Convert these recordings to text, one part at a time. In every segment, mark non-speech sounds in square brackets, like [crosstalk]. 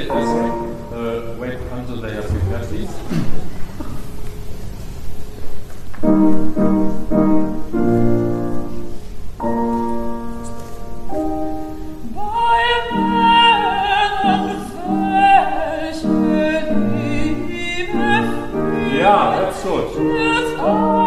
they just uh, wait until they prepared. Yeah, that's good.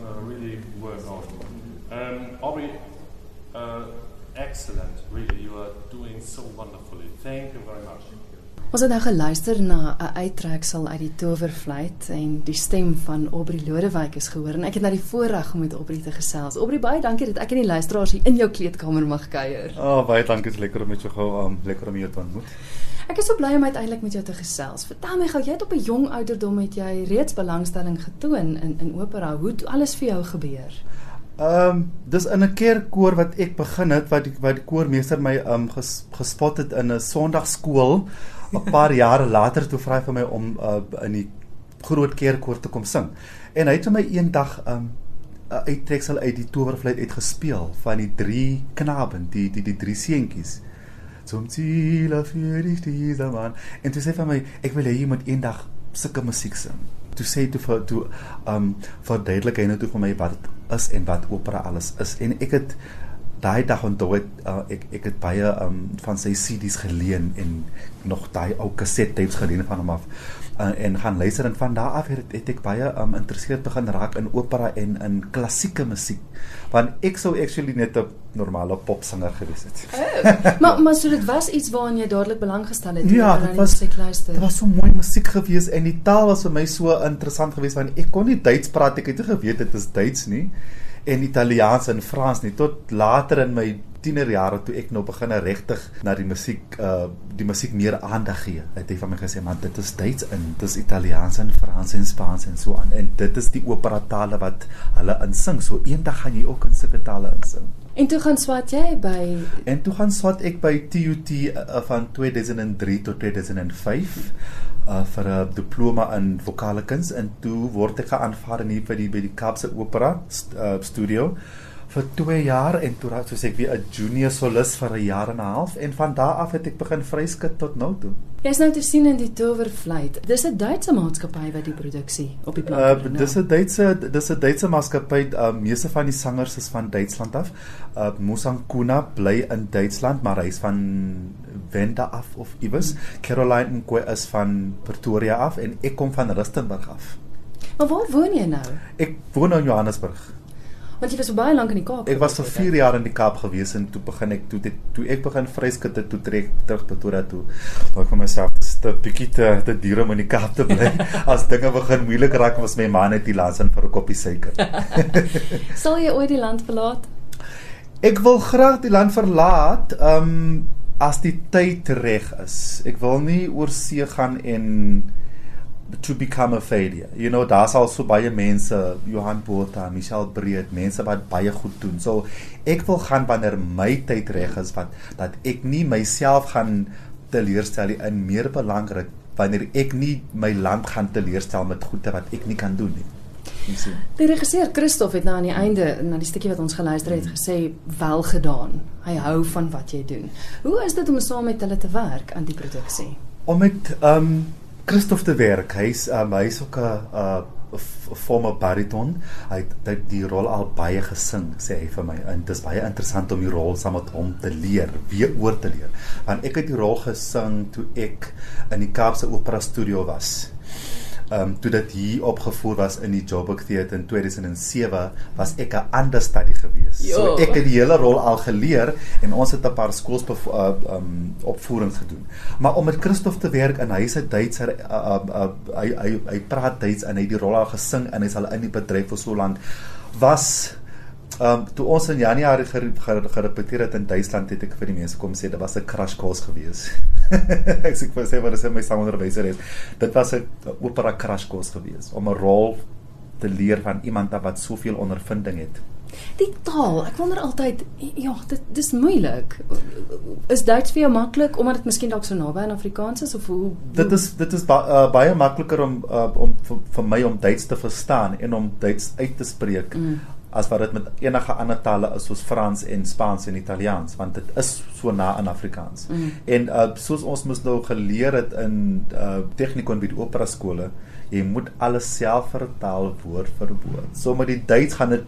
Really work on. Um, Aubrey, uh, excellent. Really, you are doing so wonderfully. Thank you very much. Ons het nou geluister na 'n uittreksel uit die Towervlieg en die stem van Aubrey Lodewyk is gehoor en ek het nou die voorreg om met Aubrey te gesels. Aubrey, baie dankie dat ek en die luisteraars hier in jou kleedkamer mag kuier. Ah, oh, baie dankie, dit is lekker om met jou gou um, lekker om jou te ontmoet. Ek is so bly om uiteindelik met jou te gesels. Vertel my gou, jy het op 'n jong ouderdom het jy reeds belangstelling getoon in in opera. Hoe het alles vir jou gebeur? Ehm um, dis in 'n kerkkoor wat ek begin het wat die wat die koormeester my um ges, gespot het in 'n Sondagskool 'n paar jare later toe vra hy vir my om uh, in die groot kerkkoor te kom sing. En hy het vir my eendag um 'n uittreksel uit die Towervlieg uitgespeel van die drie knaben, die die die drie seentjies. Zum Ziel für dich dieser Mann. En toe sê vir my, ek wil hê jy moet eendag sulke musiek sing. Toe sê toe vir toe um verduidelik hy nou toe vir my wat dit is en wat opera alles is. En ek het daai dag onthou het uh, ek ek het baie um van sy CD's geleen en nog daai ou cassette tapes geleen van hom af uh, en gaan luister en van daar af het, het ek baie um geïnteresseerd begin raak in opera en in klassieke musiek want ek sou actually net 'n normale popsanger gewees het. Oh, maar maar so dit was iets waaraan jy dadelik belang gestel het Ja, dit na die was musiek luister. dit was so mooi musiek gewees en die taal was vir my so interessant geweest want ek kon nie Duits praat ek het nie geweet dit is Duits nie en Italiaans en Frans nie tot later in my tienerjare toe ek nou begin regtig na die musiek uh die musiek meer aandag gee. Het hy van my gesê man dit is Duits in, dit is Italiaans en Frans en Spaans en so aan en dit is die opera tale wat hulle insing. So eendag gaan jy ook in sulke tale insing. En toe gaan swat jy by En toe gaan swat ek by TUT uh, van 2003 tot 2005 uh vir 'n diploma in vokale kuns. En toe word ek geaanvaar in hier by die by die Kaapse Opera st uh, studio vir 2 jaar. En toe raak soos ek weer 'n junior solis vir 'n jaar en 'n half. En van daar af het ek begin vryskut tot nou toe. Jy's nou te sien in die Towervlieg. Dis 'n Duitse maatskappy wat die produksie op die plank Uh doen. dis 'n Duitse dis 'n Duitse maatskappy. Uh meeste van die sangers is van Duitsland af. Uh Musankuna bly in Duitsland, maar hy's van Wende af of iewers. Caroline Nkwe is van Pretoria af en ek kom van Rustenburg af. Maar waar woon jy nou? Ek woon nou in Johannesburg. Want jy was so baie lank in die Kaap. Ek was vir gewees, 4 jaar in die Kaap gewees en toe begin ek toe toe ek begin vryskut het toe trek terug Pretoria toe. Ek vir myself te bietjie te te duur om in die Kaap te bly. [laughs] As dinge begin moeilik raak, was my ma net die in vir 'n koppie suiker. [laughs] Sal jy ooit die land verlaat? Ek wil graag die land verlaat, ehm um, as die tyd reg is. Ek wil nie oor see gaan en to become a failure. You know, daar's al so baie mense, Johan Botha, Michelle Breed, mense wat baie goed doen. So ek wil gaan wanneer my tyd reg is wat dat ek nie myself gaan teleurstel nie, in meer belangrik wanneer ek nie my land gaan teleurstel met goede wat ek nie kan doen nie. Die regisseur Christoff het nou aan die einde na die stukkie wat ons geluister het gesê wel gedaan. Hy hou van wat jy doen. Hoe is dit om saam met hulle te werk aan die produksie? om met ehm um, Christof te werk. Hy's um, hy's ook 'n former bariton. Hy het die rol al baie gesing, sê hy vir my. En dit is baie interessant om die rol saam met hom te leer, weer oor te leer. Want ek het die rol gesing toe ek in die Kaapse Opera Studio was. Ehm um, toe dit hier opgevoer was in die Joburg Theatre in 2007 was ek 'n ander studie gewees. Jo. So ek het die hele rol al geleer en ons het 'n paar skools uh, um, opvoerings gedoen. Maar om met Christof te werk en hy's 'n Duitser uh, uh, uh, hy hy hy praat Duits en hy het die rol al gesing en hy's al in die bedryf vir so lank was Ehm um, toe ons in Januarie gerepeteer het in Duitsland het ek vir die mense kom sê dit was 'n crash course gewees. [laughs] ek sê vir sê wat is my sangonderwyser is. Dit was 'n opera crash course gewees om 'n rol te leer van iemand wat soveel ondervinding het. Die taal, ek wonder altyd, ja, dit dis moeilik. Is Duits vir jou maklik omdat dit miskien dalk so naby aan Afrikaans is of hoe, hoe? Dit is dit is ba, uh, baie makliker om uh, om vir, vir my om Duits te verstaan en om Duits uit te spreek. Mm as wat dit met enige ander tale is soos Frans en Spaans en Italiaans want dit is so na aan Afrikaans. Mm. En uh soos ons mos nou geleer het in uh tegnikon by die opera skole, jy moet alles self vertaal woord vir woord. So met die Duits gaan dit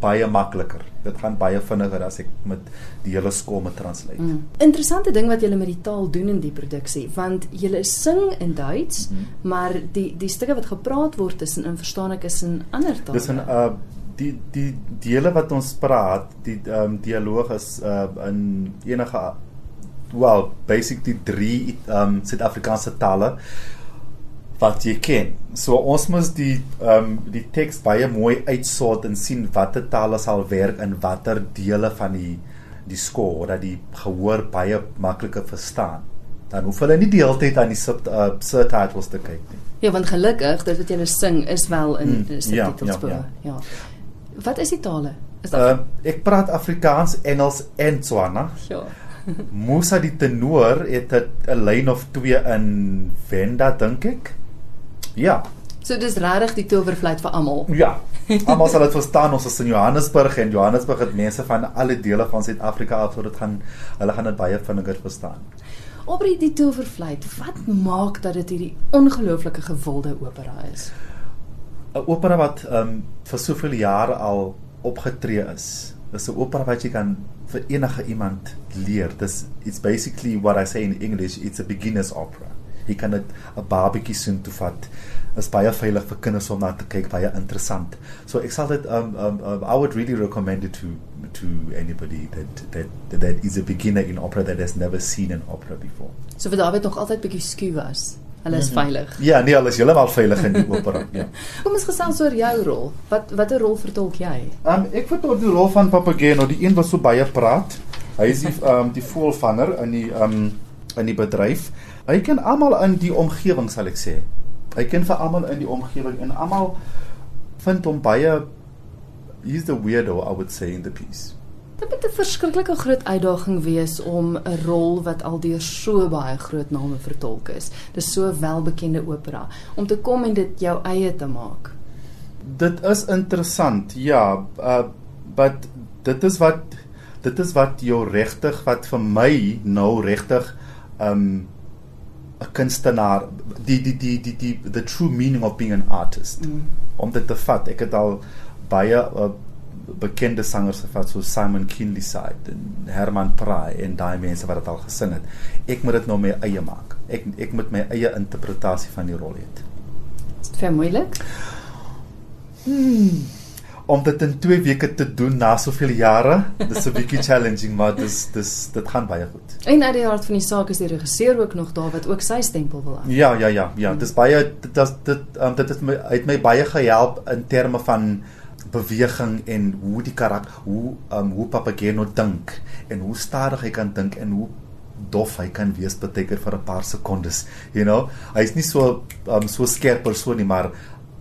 baie makliker. Dit gaan baie vinniger as ek met die hele skool met translate. Mm. Interessante ding wat julle met die taal doen in die produksie, want julle sing in Duits, mm -hmm. maar die die stukke wat gepraat word tussen in verstaan ek is in ander tale. Dis in uh die die dele wat ons praat, die ehm um, dialoog is uh in enige well, basically drie ehm um, Suid-Afrikaanse tale wat jy ken. So ons moet die ehm um, die teks baie mooi uitsort en sien watter tale sal werk in watter dele van die die skool dat die gehoor baie makliker verstaan. Dan hoef hulle nie die hele tyd aan die sub uh, subtitles te kyk nie. Ja, want gelukkig dit wat jy sing is wel in Mm, subtitles. ja, ja, ja. Wat is die tale? Is Ehm uh, ek praat Afrikaans, Engels en Tswana. ja. [laughs] Musa die tenor het 'n lyn of twee in Venda dink ek. Ja. So dis regtig die towervleit vir almal. Ja. [laughs] Almal sal dit verstaan ons is in Johannesburg en Johannesburg het mense van alle dele van Suid-Afrika af so dit gaan hulle gaan dit baie vinniger verstaan. Oprie die towervleit, wat maak dat dit hierdie ongelooflike gewilde opera is? 'n Opera wat ehm um, vir soveel jare al opgetree is. Dis 'n opera wat jy kan vir enige iemand leer. Dis it's basically what I say in English, it's a beginner's opera. Jy kan dit 'n babatjie sien toe vat. Is baie veilig vir kinders om na te kyk, baie interessant. So ek sal dit um, um, um I would really recommend it to to anybody that that that is a beginner in opera that has never seen an opera before. So vir David nog altyd bietjie skuw was. Hulle Mhm. is veilig. Ja, nee, hulle is heeltemal veilig in die [laughs] opera, ja. Kom ons gesels oor jou rol. Wat watter rol vertolk jy? Um ek vertolk die rol van Papageno, die een wat so baie praat. Hy is die um [laughs] die voelvanger in die um in die bedryf. Hy ken almal in die omgewing sal ek sê. Hy ken vir almal in die omgewing en almal vind hom baie he's the weirdo I would say in the piece. Dit moet 'n verskriklike groot uitdaging wees om 'n rol wat al deur so baie groot name vertolk is. Dis so welbekende opera om te kom en dit jou eie te maak. Dit is interessant. Ja, uh but dit is wat dit is wat jou regtig wat vir my nou regtig um 'n kunstenaar die die die die die the true meaning of being an artist. Mm. Om dit te vat. Ek het al baie uh, bekende sangers gevat so Simon Kinley side en Herman Praai en daai mense wat dit al gesing het. Ek moet dit nou my eie maak. Ek ek moet my eie interpretasie van die rol hê. Is dit vir moeilik? om dit in 2 weke te doen na soveel jare, dis 'n bietjie challenging, maar dis dis dit gaan baie goed. En uit die hart van die saak is die regisseur ook nog daar wat ook sy stempel wil aan. Ja, ja, ja, ja, dis baie dit dit dit um, dit het my het my baie gehelp in terme van beweging en hoe die karakter hoe um hoe Papageno dink en hoe stadig hy kan dink en hoe dof hy kan wees beteken vir 'n paar sekondes, you know. Hy's nie so um so skerp persoon nie, maar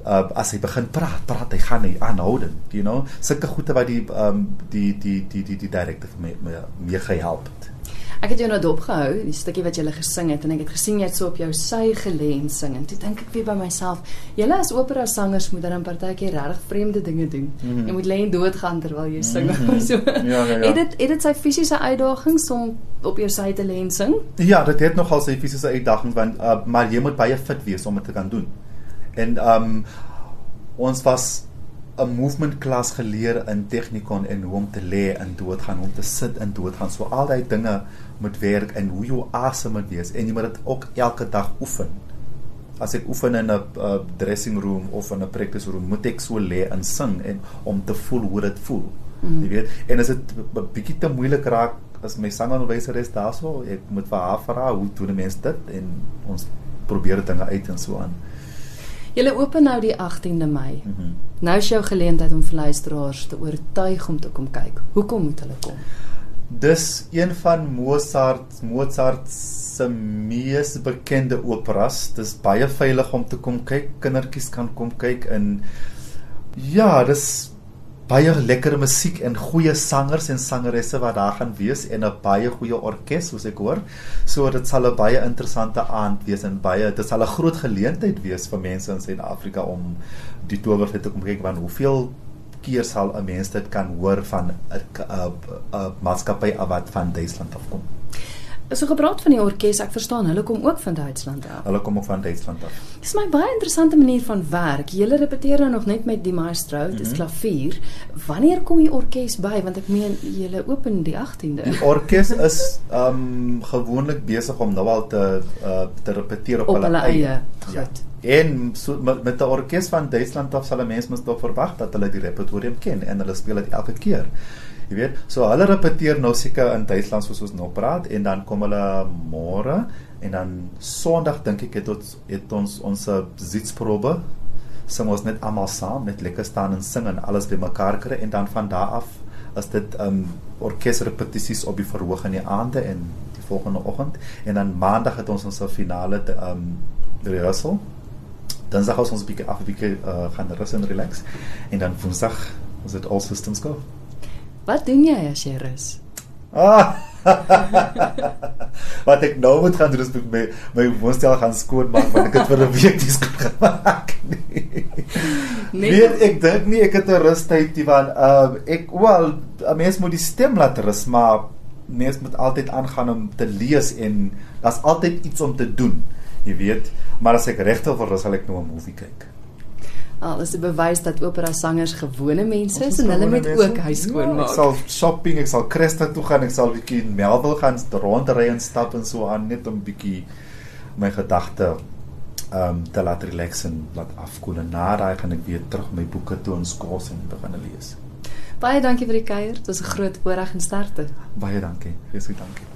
uh, as hy begin praat, praat hy gaan hy aanhoudend, you know. Sulke goede wat die um die die die die die direkteur vir my my mee gehelp het. Ek het jou nou dopgehou, die stukkie wat jy gele gesing het en ek het gesien jy het so op jou sy gelê en sing en toe dink ek weer by myself, julle as opera sangers moet dan partykeer regtig vreemde dinge doen. Mm. -hmm. Jy moet lê en doodgaan terwyl jy sing. Mm. -hmm. [laughs] so. Ja, ja, ja. Het dit het dit sy fisiese uitdagings om op jou sy te lê en sing? Ja, dit het nogal sy fisiese uitdagings want uh, maar jy moet baie fit wees om dit te kan doen. En um ons was 'n movement klas geleer in Technikon en hoe om te lê en doodgaan, hoe om te sit en doodgaan. So al daai dinge moet werk en hoe jou asem moet wees en jy moet dit ook elke dag oefen. as ek oefen in 'n uh, dressing room of in 'n practice room, moet ek so lê en sing en om te voel hoe dit voel. Mm. Jy weet, en as dit 'n bietjie te moeilik raak as my sangonderwyseres daarso, ek moet vir haar vra hoe doen mense dit en ons probeer dinge uit en so aan. Julle open nou die 18de Mei. Mm -hmm. Nou is jou geleentheid om vir luisteraars te oortuig om te kom kyk. Hoekom moet hulle kom? Dis een van Mozart Mozart se mees bekende operas. Dis baie veilig om te kom kyk. Kindertjies kan kom kyk in ja, dis baie lekker musiek en goeie sangers en sangeresse wat daar gaan wees en 'n baie goeie orkes soos ek hoor. So dit sal 'n baie interessante aand wees en baie dit sal 'n groot geleentheid wees vir mense in Suid-Afrika om die towerfees te kom kyk want hoeveel keer sal 'n mens dit kan hoor van 'n 'n 'n maatskappy wat van Duitsland afkom. So gepraat van die orkes, ek verstaan hulle kom ook van Duitsland af. Hulle kom ook van Duitsland af. Dis my baie interessante manier van werk. Julle repeteer nou nog net met die maestro, dis Mhm. klavier. Wanneer kom die orkes by? Want ek meen julle open die 18de. Die orkes is um gewoonlik besig om nou al te uh, te repeteer op, Op hulle eie. Ja. Goed. En so met, met 'n orkes van Duitsland af sal 'n mens mos tog verwag dat hulle die repertorium ken en hulle speel dit elke keer. Jy weet, so hulle repeteer nou seker in Duitsland soos ons nou praat en dan kom hulle môre en dan Sondag dink ek het ons het ons ons sitsprobe sing ons net almal saam net lekker staan en sing en alles bymekaar kry en dan van daar af is dit um orkesrepetisies op die verhoog in die aande en die volgende oggend en dan maandag het ons ons finale te, um rehearsal. Dan sag ons ons 'n bietjie af 'n bietjie uh, gaan rus en relax en dan woensdag is dit all systems go. Wat doen jy as jy rus? Ah. [laughs] Wat ek nou moet gaan doen is met my my woonstel gaan skoonmaak want ek het vir 'n week dis gemaak. Nee. [laughs] Nee. Weet ek dink nie ek het 'n rustyd nie want ehm ek wel 'n mens moet die stem laat rus maar mens moet altyd aangaan om te lees en daar's altyd iets om te doen. Jy weet, maar as ek regtig wil rus sal ek nou 'n movie kyk. Al is 'n bewys dat opera sangers gewone mense Ons is en hulle moet ook huis Ja, skoonmaak. Ek sal shopping, ek sal Cresta toe gaan, ek sal bietjie in Melville gaan rondry en stap en so aan net om bietjie my gedagte ehm um, te laat relax en laat afkoel en na daai gaan ek weer terug my boeke toe en skors en begin lees. Baie dankie vir die kuier. Dit was 'n groot voorreg en sterkte. Baie dankie. Wees goed dankie.